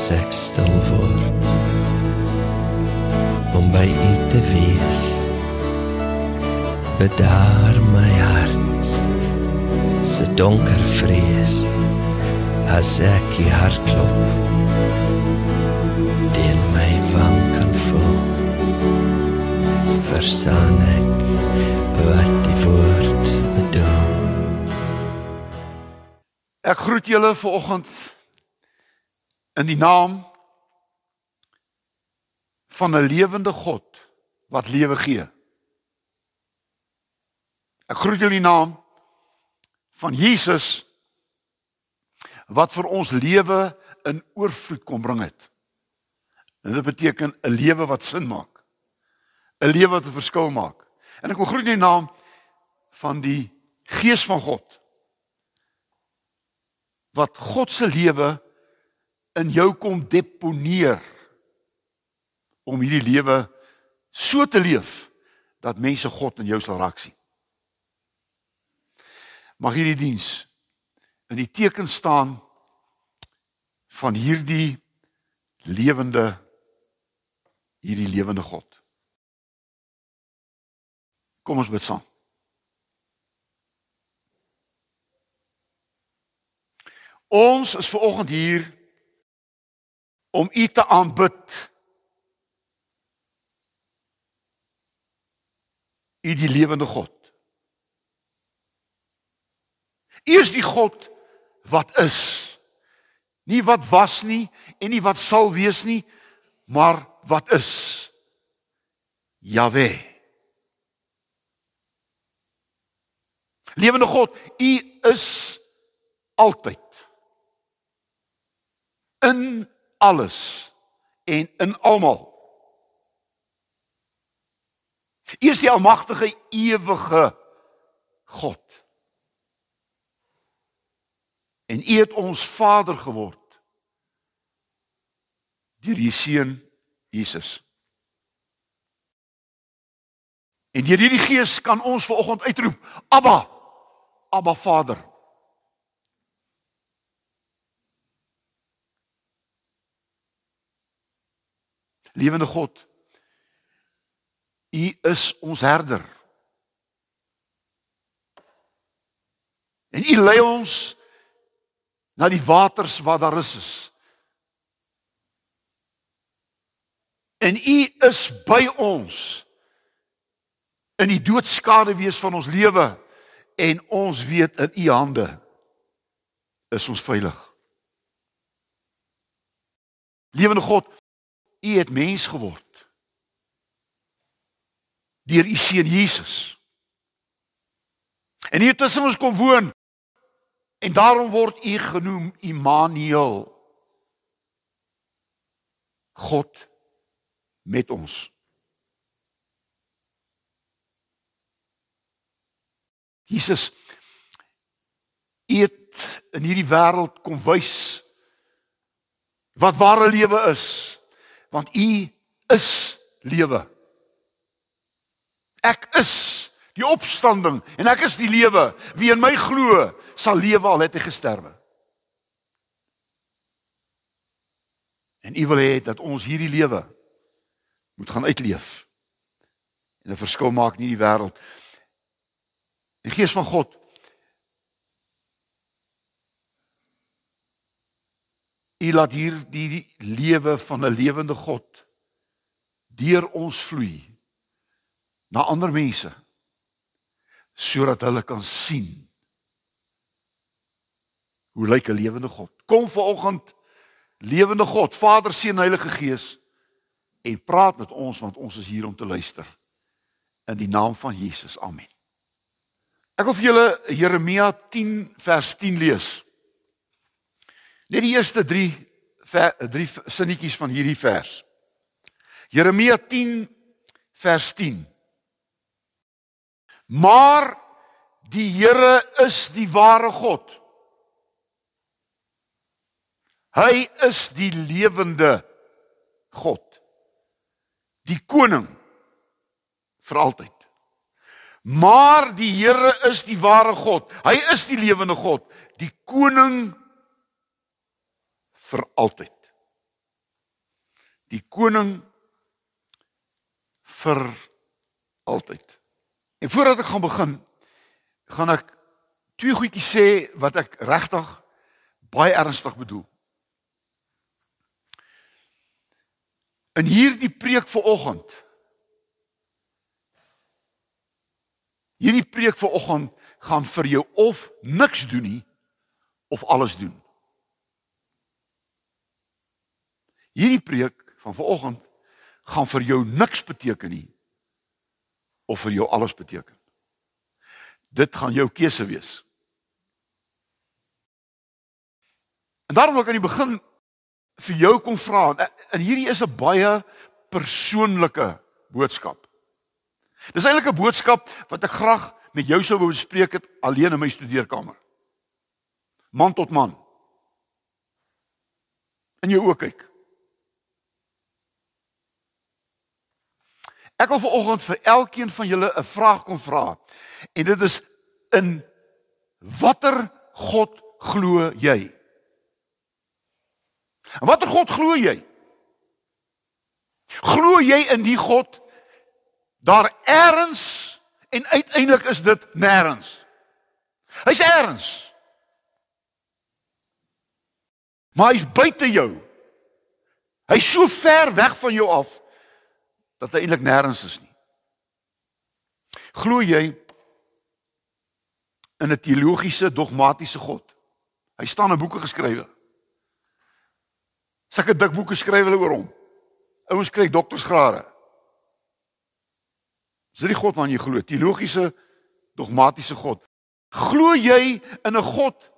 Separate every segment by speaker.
Speaker 1: as ek stil word. Om by u te wees. Bedaar my hart. Se donker vrees. As ek u hart klop. Dien my wang kan voel. Verstaan ek wat die woord bedoel.
Speaker 2: Ek groet julle vanoggend in die naam van 'n lewende God wat lewe gee. Ek groet julle in die naam van Jesus wat vir ons lewe in oorvloed kom bring het. En dit beteken 'n lewe wat sin maak. 'n Lewe wat 'n verskil maak. En ek wil groet in die naam van die Gees van God wat God se lewe in jou kom deponeer om hierdie lewe so te leef dat mense God in jou sal raak sien. Mag hierdie diens in die teken staan van hierdie lewende hierdie lewende God. Kom ons bid saam. Ons is ver oggend hier om U te aanbid. U die lewende God. U is die God wat is. Nie wat was nie en nie wat sal wees nie, maar wat is. Jahwe. Lewende God, U is altyd in alles en in almal. U is die almagtige ewige God. En U het ons Vader geword deur U seun Jesus. En deur hierdie Gees kan ons vanoggend uitroep: Abba, Abba Vader. Lewende God, U is ons herder. En U lei ons na die waters waar daar is. is. En U is by ons in die doodskade wees van ons lewe en ons weet in U hande is ons veilig. Lewende God, U het mens geword deur U seun Jesus. En hier tussen ons kom woon en daarom word U genoem Immanuel. God met ons. Jesus het in hierdie wêreld kom wys wat ware lewe is want u is lewe. Ek is die opstanding en ek is die lewe. Wie in my glo, sal lewe al het hy gesterwe. En u wil hê dat ons hierdie lewe moet gaan uitleef. En 'n verskil maak in hierdie wêreld. Die Gees van God U laat hier die lewe van 'n lewende God deur ons vloei na ander mense sodat hulle kan sien hoe lyk 'n lewende God. Kom vanoggend lewende God, Vader, Seun, Heilige Gees en praat met ons want ons is hier om te luister. In die naam van Jesus. Amen. Ek wil vir julle Jeremia 10 vers 10 lees. Net die eerste 3 ver, 3 sinnetjies van hierdie vers. Jeremia 10 vers 10. Maar die Here is die ware God. Hy is die lewende God. Die koning vir altyd. Maar die Here is die ware God. Hy is die lewende God, die koning vir altyd. die koning vir altyd. En voordat ek gaan begin, gaan ek twee goedjies sê wat ek regtig baie ernstig bedoel. In hierdie preek vanoggend Hierdie preek vanoggend gaan vir jou of niks doen nie of alles doen. Hierdie preek van vanoggend gaan vir jou niks beteken nie of vir jou alles beteken. Dit gaan jou keuse wees. En daarom wil ek aan die begin vir jou kom vra en hierdie is 'n baie persoonlike boodskap. Dis eintlik 'n boodskap wat ek graag met jou sou wou bespreek het alleen in my studeerkamer. Man tot man. In jou oë kyk. Ek wil vanoggend vir elkeen van julle 'n vraag kom vra. En dit is in watter God glo jy? En watter God glo jy? Glo jy in die God daar eers en uiteindelik is dit nêrens. Hy's eers. Maar hy's buite jou. Hy's so ver weg van jou af dat hy eintlik nêrens is nie. Glo jy in 'n teologiese dogmatiese God? Hy staan in boeke geskrywe. Sulke dik boeke skryf hulle oor hom. Ouens kry doktorsgrade. Dis die God wat jy glo, teologiese dogmatiese God. Glo jy in 'n God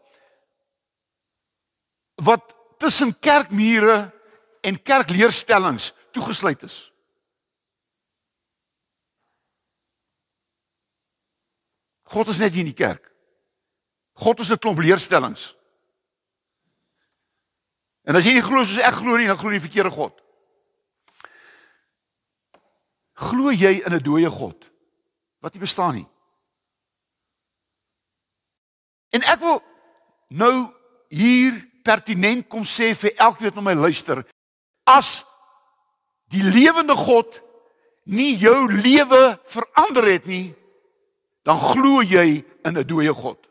Speaker 2: wat tussen kerkmure en kerkleerstellings toegesluit is? God is net hier in die kerk. God is 'n klomp leerstellings. En as jy nie glo soos ek glo nie, dan glo jy die verkeerde God. Glo jy in 'n dooie God wat nie bestaan nie? En ek wil nou hier pertinent kom sê vir elkeen wat na my luister, as die lewende God nie jou lewe verander het nie, dan glo jy in 'n dooie God.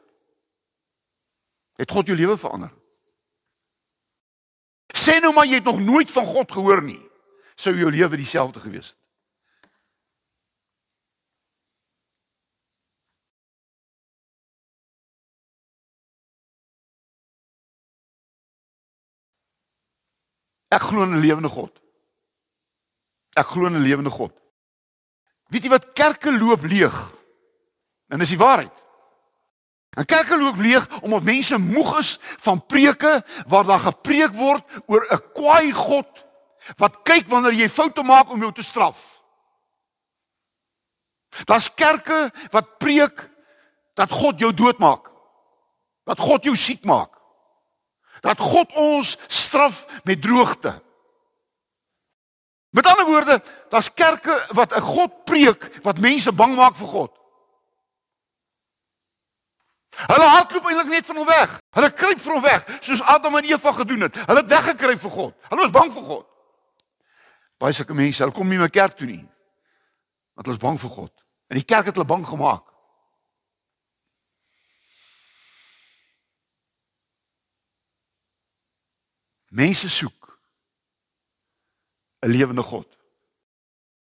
Speaker 2: Het God jou lewe verander? Sê nou maar jy het nog nooit van God gehoor nie. Sou jou lewe dieselfde gewees het? Ek glo in 'n lewende God. Ek glo in 'n lewende God. Weet jy wat kerke loop leeg? En dis die waarheid. En kerke loop leeg omdat mense moeg is van preke waar daar gepreek word oor 'n kwaai God wat kyk wanneer jy foute maak om jou te straf. Daar's kerke wat preek dat God jou doodmaak. Dat God jou siek maak. Dat God ons straf met droogte. Met ander woorde, daar's kerke wat 'n God preek wat mense bang maak vir God. Hulle hardloop eintlik net van hom weg. Hulle kruip vir hom weg, soos Adam en Eva gedoen het. Hulle het weggekruip vir God. Hulle was bang vir God. Baie sulke mense, hulle kom nie meer kerk toe nie. Want hulle is bang vir God. En die kerk het hulle bang gemaak. Mense soek 'n lewende God.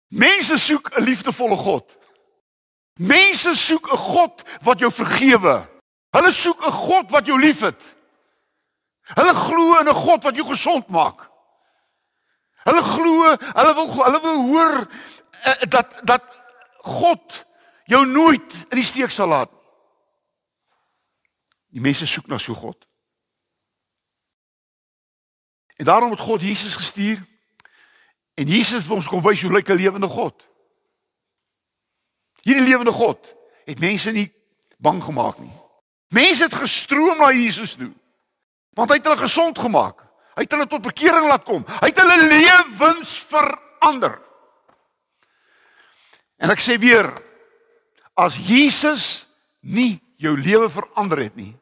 Speaker 2: Mense soek 'n liefdevolle God. Mense soek 'n God wat jou vergewe. Hulle soek 'n God wat jou liefhet. Hulle glo in 'n God wat jou gesond maak. Hulle glo, hulle wil hulle wil hoor uh, dat dat God jou nooit in die steek sal laat. Die mense soek na so God. En daarom het God Jesus gestuur. En Jesus het ons kom wys hoe lyk 'n lewende God. Hierdie lewende God het mense nie bang gemaak nie. Mense het gestroom na Jesus toe. Want hy het hulle gesond gemaak. Hy het hulle tot bekering laat kom. Hy het hulle lewens verander. En ek sê weer, as Jesus nie jou lewe verander het nie,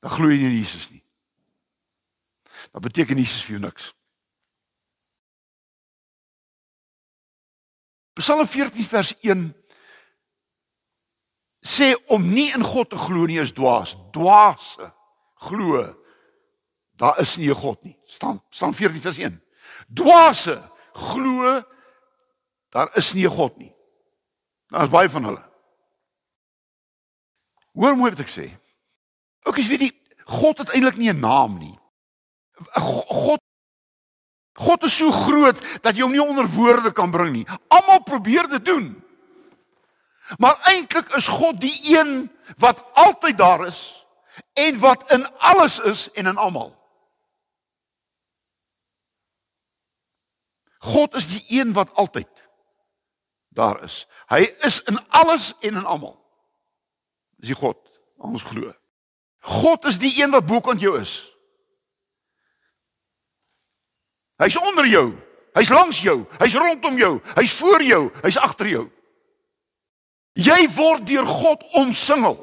Speaker 2: dan glo jy nie in Jesus nie. Dan beteken Jesus vir jou niks. Psalm 14 vers 1 sê om nie in God te glo nie is dwaas. Dwaase glo daar is nie 'n God nie. Staan Psalm 14 vers 1. Dwaase glo daar is nie 'n God nie. Daar is baie van hulle. Hoor mooi wat ek sê. Ook as weet jy God het eintlik nie 'n naam nie. God God is so groot dat jy hom nie onder woorde kan bring nie. Almal probeer dit doen. Maar eintlik is God die een wat altyd daar is en wat in alles is en in almal. God is die een wat altyd daar is. Hy is in alles en in almal. Dis die God ons glo. God is die een wat bokant jou is. Hy's onder jou. Hy's langs jou. Hy's rondom jou. Hy's voor jou. Hy's agter jou. Jy word deur God omsingel.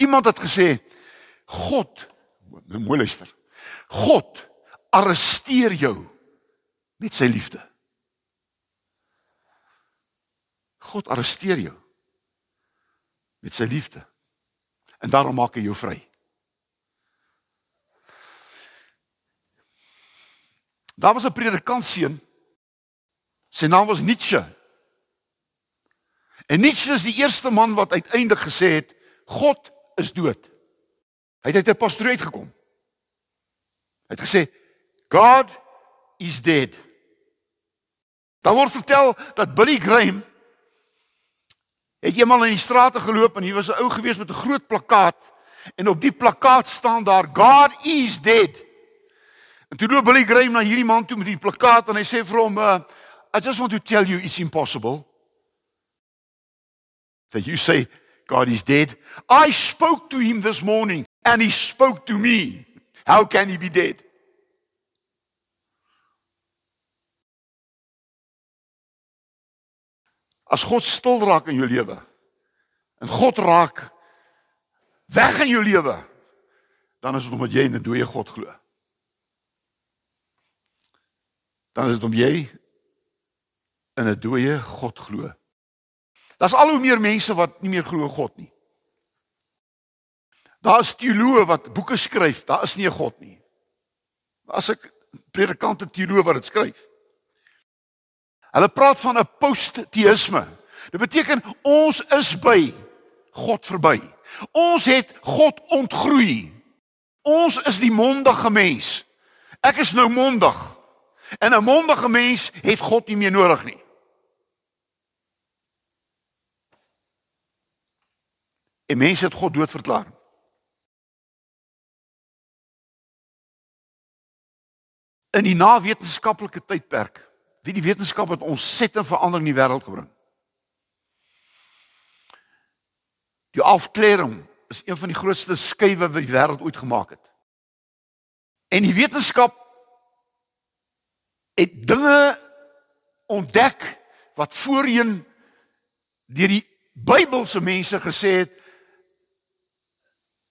Speaker 2: Iemand het gesê God, mooi luister. God arresteer jou met sy liefde. God arresteer jou met sy liefde. En daarom maak hy jou vry. Daar was 'n predikant seun. Sy naam was Nietzsche. En Nietzsche is die eerste man wat uiteindelik gesê het God is dood. Hy het uit 'n pastorie uitgekom. Hy het gesê God is dead. Daar word vertel dat Billy Graham het eendag in die strate geloop en hy was 'n ou gewees met 'n groot plakkaat en op die plakkaat staan daar God is dead. En toe loop Billy Graham na hierdie man toe met die plakkaat en hy sê vir hom, uh, "I just want to tell you it's impossible that you say God is dead. I spoke to him this morning and he spoke to me. How can he be dead?" As God stil raak in jou lewe en God raak weg in jou lewe, dan is dit omdat jy in 'n dooie God glo. Dan is dit om jy in 'n dooie God glo. Daar's al hoe meer mense wat nie meer glo God nie. Daar's teoloë wat boeke skryf, daar is nie 'n God nie. As ek predikante teoloë wat dit skryf. Hulle praat van 'n post-teïsme. Dit beteken ons is by God verby. Ons het God ontgroei. Ons is die mondige mens. Ek is nou mondig. En 'n mondige mens het God nie meer nodig nie. En mense het God dood verklaar. In die nawetenskaplike tydperk wie die wetenskap het ontsettend verandering in die wêreld gebring. Die afklering is een van die grootste skuwe wat die wêreld ooit gemaak het. En die wetenskap het dinge ontdek wat voorheen deur die Bybelse mense gesê het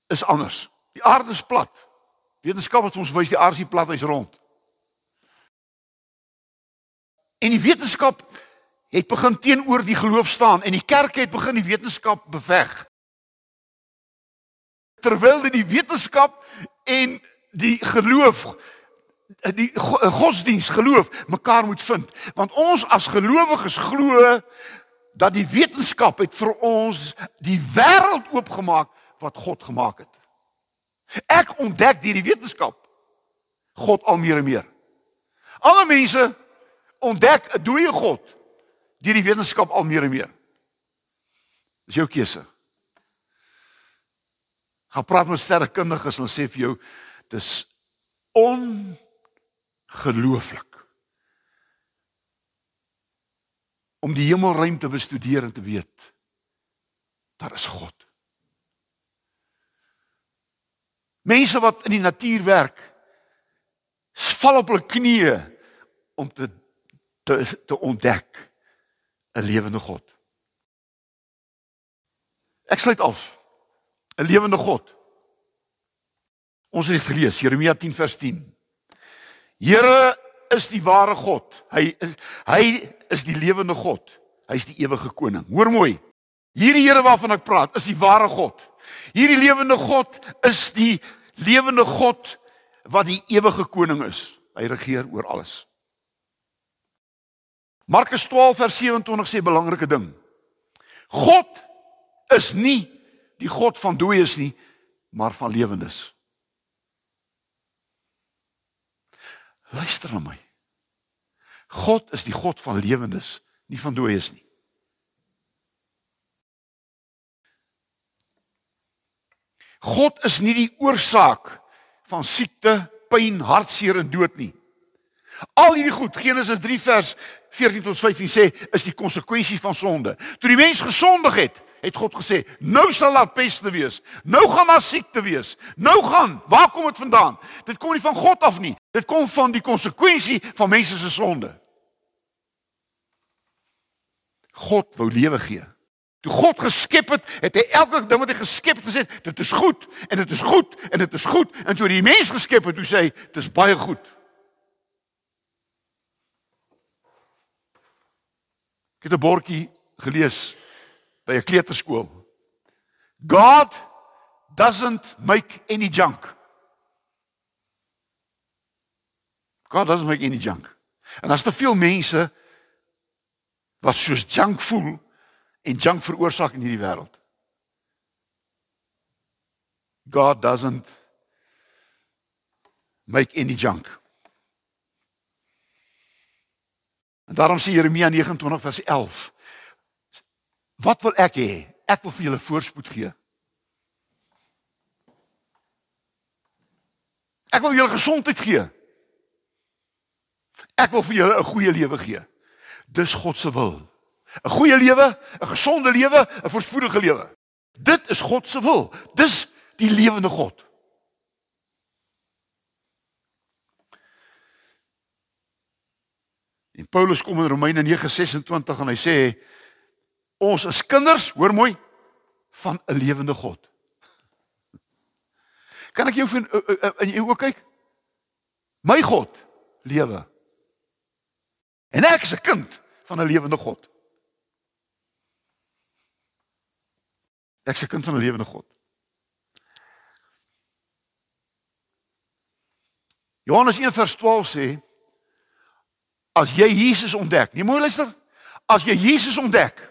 Speaker 2: is anders. Die aarde is plat. Wetenskap het ons wys die aarde is plat, hy's rond. En die wetenskap het begin teenoor die geloof staan en die kerk het begin die wetenskap beveg. Terwyl die wetenskap en die geloof die godsdiens geloof mekaar moet vind want ons as gelowiges glo dat die wetenskap het vir ons die wêreld oopgemaak wat God gemaak het. Ek ontdek deur die wetenskap God al meer en meer. Alle mense ontdek 'n dooie God deur die wetenskap al meer en meer. Dis jou keuse. Gaan praat met sterrekundiges en sê vir jou dis ongelooflik om die hemelruimte bestudeer en te weet daar is God. Mense wat in die natuur werk val op hul knieë om te te te ontdek 'n lewende God. Ek sluit af. 'n Lewende God. Ons het gelees, Jeremia 10 vers 10. Here, is die ware God. Hy is hy is die lewende God. Hy is die ewige koning. Hoor mooi. Hierdie Here waarvan ek praat, is die ware God. Hierdie lewende God is die lewende God wat die ewige koning is. Hy regeer oor alles. Markus 12 vers 27 sê 'n belangrike ding. God is nie die God van dooies nie, maar van lewendes. Luister na my. God is die God van lewendes, nie van dooies nie. God is nie die oorsaak van siekte, pyn, hartseer en dood nie. Al hierdie goed, Genesis 3 vers 14 tot 15 sê, is die konsekwensie van sonde. Toe die mens gesondig het, het God gesê, nou sal daar peste wees. Nou gaan daar siekte wees. Nou gaan, waar kom dit vandaan? Dit kom nie van God af nie. Dit kom van die konsekwensie van mense se sonde. God wou lewe gee. Toe God geskep het, het hy elke ding wat hy geskep het gesê, dit is goed en dit is goed en dit is goed en toe die mens geskep het, toe sê hy, dit is baie goed. Ek het 'n bordjie gelees by 'n kleuterskool. God doesn't make any junk. God doesn't make any junk. En as te veel mense wat soos junk voel, en junk veroorsaak in hierdie wêreld. God doesn't make any junk. En daarom sê Jeremia 29 vers 11. Wat wil ek hê? Ek wil vir julle voorspoed gee. Ek wil julle gesondheid gee. Ek wil vir julle 'n goeie lewe gee. Dis God se wil. 'n goeie lewe, 'n gesonde lewe, 'n voorspoedige lewe. Dit is God se wil. Dis die lewende God. En Paulus kom in Romeine 9:26 en hy sê ons is kinders, hoor mooi, van 'n lewende God. Kan ek jou in in jou oë kyk? My God lewe. En ek is 'n kind van 'n lewende God. Ek se kind van 'n lewende God. Johannes 1:12 sê as jy Jesus ontdek, nie mooi luister, as jy Jesus ontdek,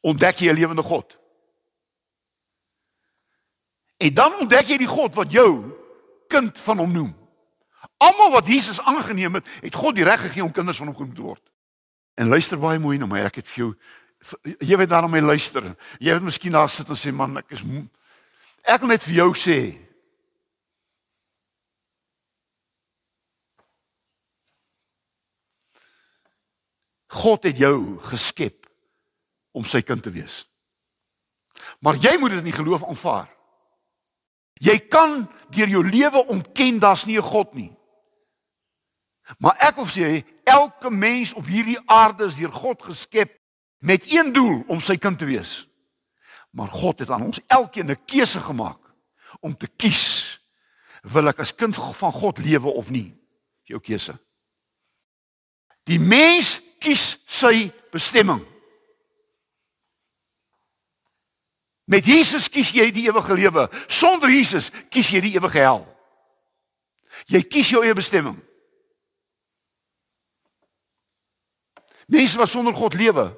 Speaker 2: ontdek jy 'n lewende God. En dan ontdek jy die God wat jou kind van hom noem. Almal wat Jesus aangeneem het, het God die reg gegee om kinders van hom genoem te word. En luister baie mooi na my, ek het vir jou jy weet daarom my luister. Jy weet miskien daar sit en sê man, ek is ek wil net vir jou sê. God het jou geskep om sy kind te wees. Maar jy moet dit in geloof aanvaar. Jy kan deur jou lewe ontken daar's nie 'n God nie. Maar ek wil sê elke mens op hierdie aarde is deur God geskep met een doel om sy kind te wees. Maar God het aan ons elkeen 'n keuse gemaak om te kies wil ek as kind van God lewe of nie. Jou keuse. Die mens kies sy bestemming. Met Jesus kies jy die ewige lewe. Sonder Jesus kies jy die ewige hel. Jy kies jou eie bestemming. Mense wat sonder God lewe,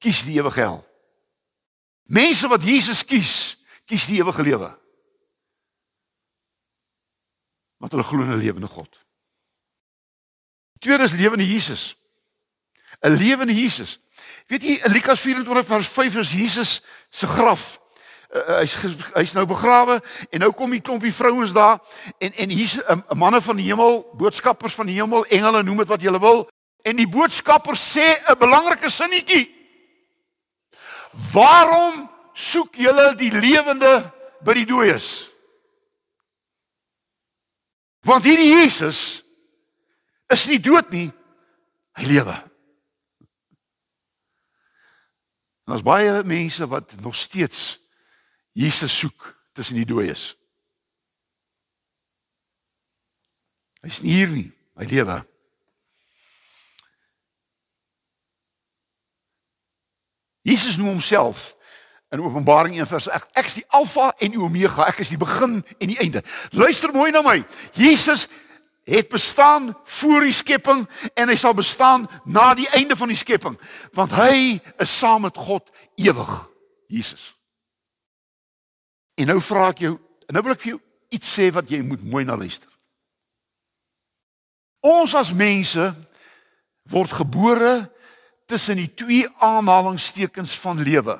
Speaker 2: kies die ewige hel. Mense wat Jesus kies, kies die ewige lewe. Want hulle glo in 'n lewende God. Tweede is lewende Jesus. 'n Lewende Jesus. Weet jy in Lukas 24 vers 5 is Jesus se graf. Uh, hy's hy's nou begrawe en nou kom die klompie vrouens daar en en hier's 'n uh, manne van die hemel, boodskappers van die hemel, engele noem dit wat jy wil. En die boodskapper sê 'n belangrike sinnetjie. Waarom soek julle die lewende by die dooies? Want hierdie Jesus is nie dood nie. Hy lewe. En daar's baie mense wat nog steeds Jesus soek tussen die dooies. Hy's nie hier nie. my lewe. Jesus noem homself in Openbaring 1 vers 8 ek is die alfa en die omega ek is die begin en die einde. Luister mooi na my. Jesus het bestaan voor die skepping en hy sal bestaan na die einde van die skepping want hy is saam met God ewig Jesus. En nou vra ek jou en nou wil ek vir jou iets sê wat jy moet mooi na luister. Ons as mense word gebore tussen die twee aanhalingstekens van lewe.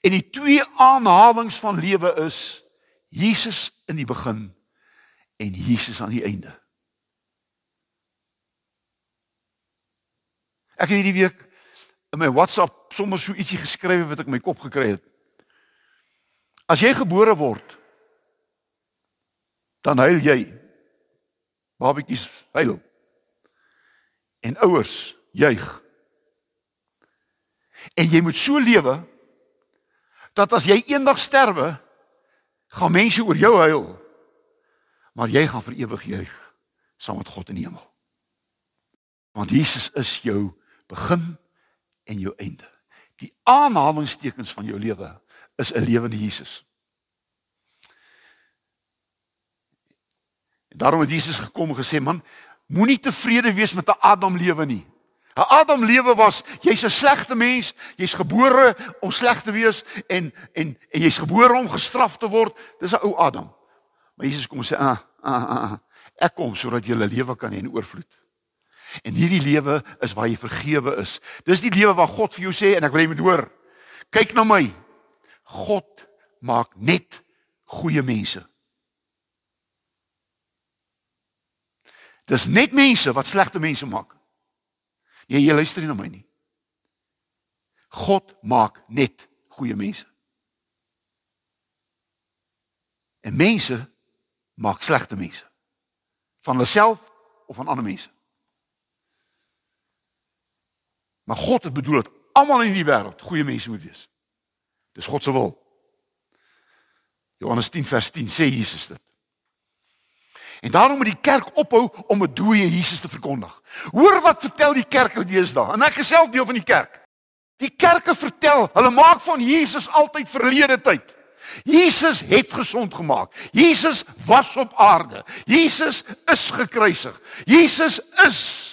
Speaker 2: En die twee aanhalings van lewe is Jesus in die begin en Jesus aan die einde. Ek het hierdie week in my WhatsApp sommer so ietsie geskryf wat ek my kop gekry het. As jy gebore word, dan huil jy. Babetjies huil. En ouers juig. En jy moet so lewe dat as jy eendag sterwe, gaan mense oor jou huil. Maar jy gaan vir ewig juig saam met God in die hemel. Want Jesus is jou begin en jou einde. Die aanhalingstekens van jou lewe is 'n lewende Jesus. En daarom het Jesus gekom en gesê, man, moenie tevrede wees met 'n Adam lewe nie. 'n Adam lewe was jy's 'n slegte mens, jy's gebore om sleg te wees en en en jy's gebore om gestraf te word. Dis 'n ou Adam. Maar Jesus kom sê, ah, ah, ah, ah ek kom sodat jy 'n lewe kan hê in oorvloed. En hierdie lewe is waar jy vergewe is. Dis die lewe wat God vir jou sê en ek wil jy moet hoor. Kyk na my. God maak net goeie mense. Dis net mense wat slegte mense maak. Jy jy luister nie na my nie. God maak net goeie mense. En mense maak slegte mense. Van hulle self of van ander mense. Maar God het bedoel dat almal in die wêreld goeie mense moet wees. Dis God se wil. Johannes 10 vers 10 sê Jesus dit. En daarom moet die kerk ophou om 'n dooie Jesus te verkondig. Hoor wat vertel die kerke deesdae? En ek is self deel van die kerk. Die kerke vertel, hulle maak van Jesus altyd verlede tyd. Jesus het gesond gemaak. Jesus was op aarde. Jesus is gekruisig. Jesus is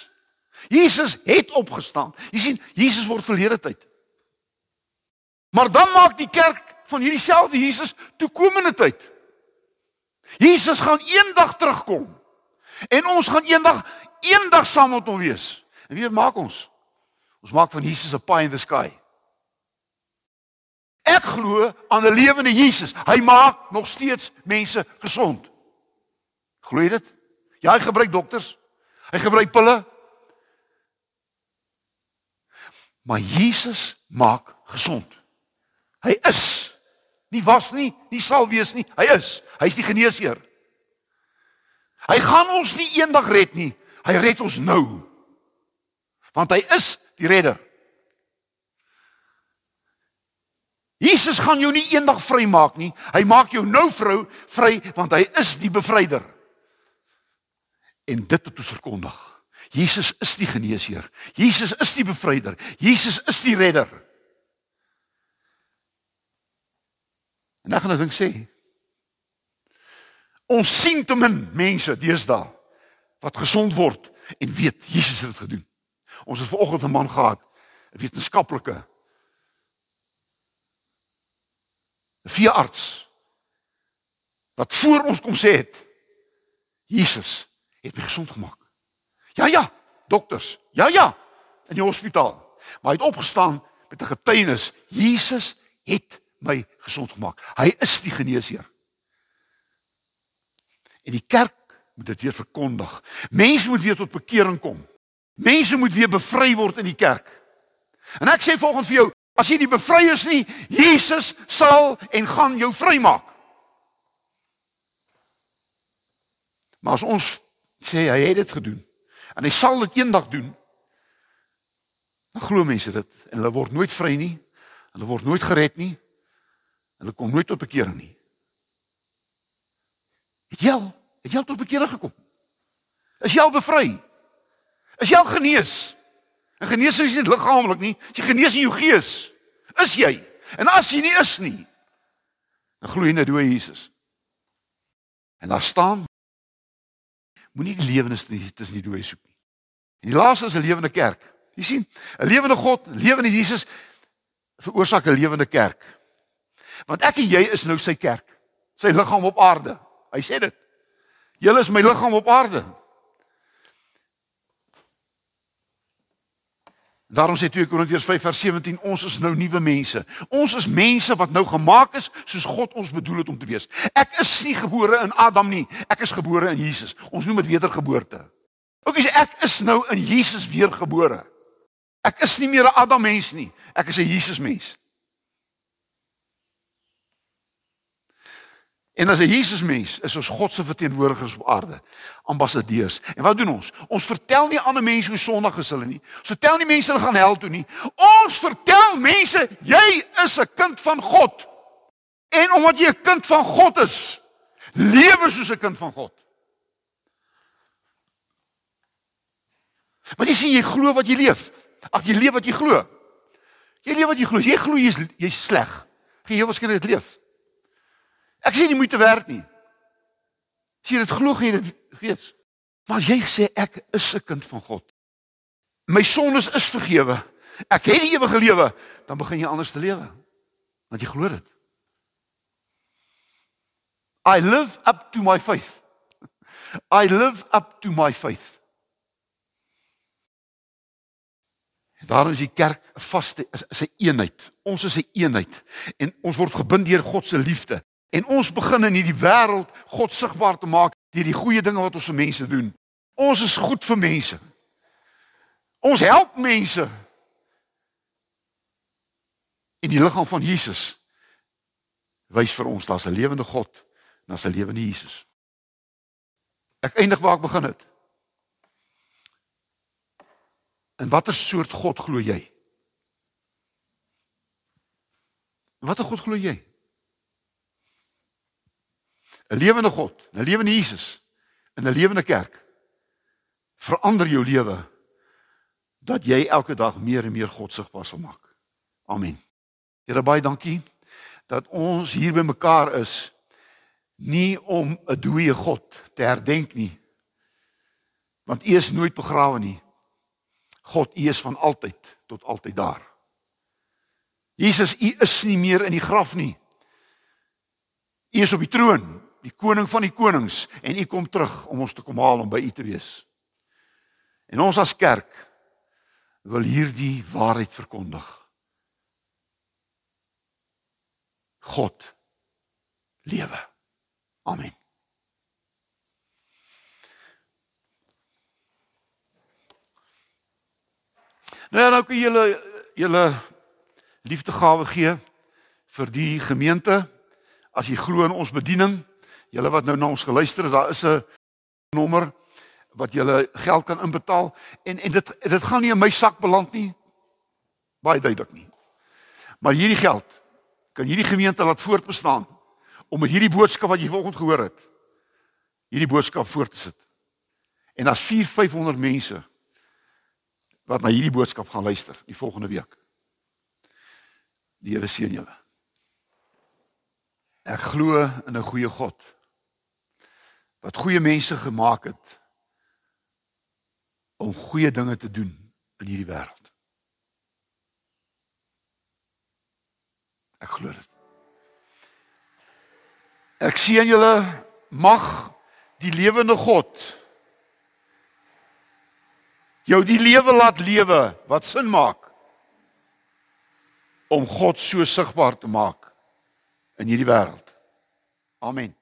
Speaker 2: Jesus het opgestaan. Jy sien, Jesus word verlede tyd. Maar dan maak die kerk van hierdie selfde Jesus toekomende tyd. Jesus gaan eendag terugkom. En ons gaan eendag eendag saam met hom wees. En wie maak ons? Ons maak van Jesus 'n pie in the sky. Ek glo aan 'n lewende Jesus. Hy maak nog steeds mense gesond. Glo jy dit? Ja, hy gebruik dokters. Hy gebruik pille. Maar Jesus maak gesond. Hy is nie was nie, nie sal wees nie. Hy is. Hy's die geneesheer. Hy gaan ons nie eendag red nie. Hy red ons nou. Want hy is die redder. Jesus gaan jou nie eendag vrymaak nie. Hy maak jou nou vrou vry want hy is die bevryder. En dit het ons verkondig. Jesus is die geneesheer. Jesus is die bevryder. Jesus is die redder. En dan gaan ek dink sê ons sien te min mense deesdae wat gesond word en weet Jesus het dit gedoen. Ons het vanoggend 'n man gehad, 'n wetenskaplike 'n veearts wat voor ons kom sê het Jesus het my gesond gemaak. Ja ja, dokters. Ja ja, in die hospitaal. Maar hy het opgestaan met 'n getuienis. Jesus het my gesond gemaak. Hy is die geneesheer. En die kerk moet dit weer verkondig. Mense moet weer tot bekering kom. Mense moet weer bevry word in die kerk. En ek sê volgens vir jou, as jy nie bevry is nie, Jesus sal en gaan jou vrymaak. Maar as ons sê hy het dit gedoen en hy sal dit eendag doen, dan glo mense dit en hulle word nooit vry nie. Hulle word nooit gered nie. Hulle kom nooit tot bekering nie. Het jy al, het jy al tot bekering gekom? Is jy al bevry? Is jy al genees? En genesing is nie liggaamlik nie, jy genees in jou gees. Is jy? En as jy nie is nie, dan glo jy net hoe Jesus. En daar staan moenie die lewenis tussen die dooies soek nie. En die laaste is 'n lewende kerk. Jy sien, 'n lewende God, lewende Jesus veroorsaak 'n lewende kerk. Want ek en jy is nou sy kerk, sy liggaam op aarde. Hy sê dit. Julle is my liggaam op aarde. Daarom sê 2 Korintiërs 5 vers 17 ons is nou nuwe mense. Ons is mense wat nou gemaak is soos God ons bedoel het om te wees. Ek is nie gebore in Adam nie. Ek is gebore in Jesus. Ons noem dit wedergeboorte. Ook as ek is nou in Jesus weergebore. Ek is nie meer 'n Adam mens nie. Ek is 'n Jesus mens. En as 'n Jesus mens is ons God se verteenwoordigers op aarde, ambassadeurs. En wat doen ons? Ons vertel nie ander mense hoe sondig is hulle nie. Ons vertel nie mense hulle gaan hel toe nie. Ons vertel mense jy is 'n kind van God. En omdat jy 'n kind van God is, lewe soos 'n kind van God. Maar jy sien jy glo wat jy leef. Ag jy leef wat jy glo. Jy leef wat jy glo. Jy glo jy's jy's sleg. Jy heel waarskynlik dit leef. Ek sê nie moet te werk nie. As jy dit glo, gaan jy dit weet. Maar jy sê ek is 'n kind van God. My sondes is vergewe. Ek het die ewige lewe, dan begin jy anders te lewe. Want jy glo dit. I live up to my faith. I live up to my faith. Daarom is die kerk 'n vaste is 'n eenheid. Ons is 'n eenheid en ons word gebind deur God se liefde. En ons begin in hierdie wêreld God sigbaar te maak deur die goeie dinge wat ons vir mense doen. Ons is goed vir mense. Ons help mense. In die liggaam van Jesus wys vir ons daar's 'n lewende God en daar's 'n lewende Jesus. Ek eindig waar ek begin het. In watter soort God glo jy? Watter God glo jy? 'n lewende God, 'n lewende Jesus in 'n lewende kerk verander jou lewe dat jy elke dag meer en meer God sigbaar sal maak. Amen. Here baie dankie dat ons hier by mekaar is nie om 'n dooie God te herdenk nie. Want U is nooit begrawe nie. God, U is van altyd tot altyd daar. Jesus, U is nie meer in die graf nie. U is op die troon die koning van die konings en u kom terug om ons te kom haal om by u te wees. En ons as kerk wil hierdie waarheid verkondig. God lewe. Amen. Nou ja, nou kan julle julle liefdegawe gee vir die gemeente as jy glo in ons bediening Julle wat nou na ons geluister het, daar is 'n nommer wat julle geld kan inbetaal en en dit dit gaan nie in my sak beland nie. Baie duidelik nie. Maar hierdie geld kan hierdie gemeente laat voortbestaan om met hierdie boodskap wat jy vanoggend gehoor het, hierdie boodskap voort te sit. En as 4 500 mense wat na hierdie boodskap gaan luister die volgende week. Die Here seën julle. Ek glo in 'n goeie God wat goeie mense gemaak het om goeie dinge te doen in hierdie wêreld. Ek glo dit. Ek sien julle mag die lewende God jou die lewe laat lewe wat sin maak om God so sigbaar te maak in hierdie wêreld. Amen.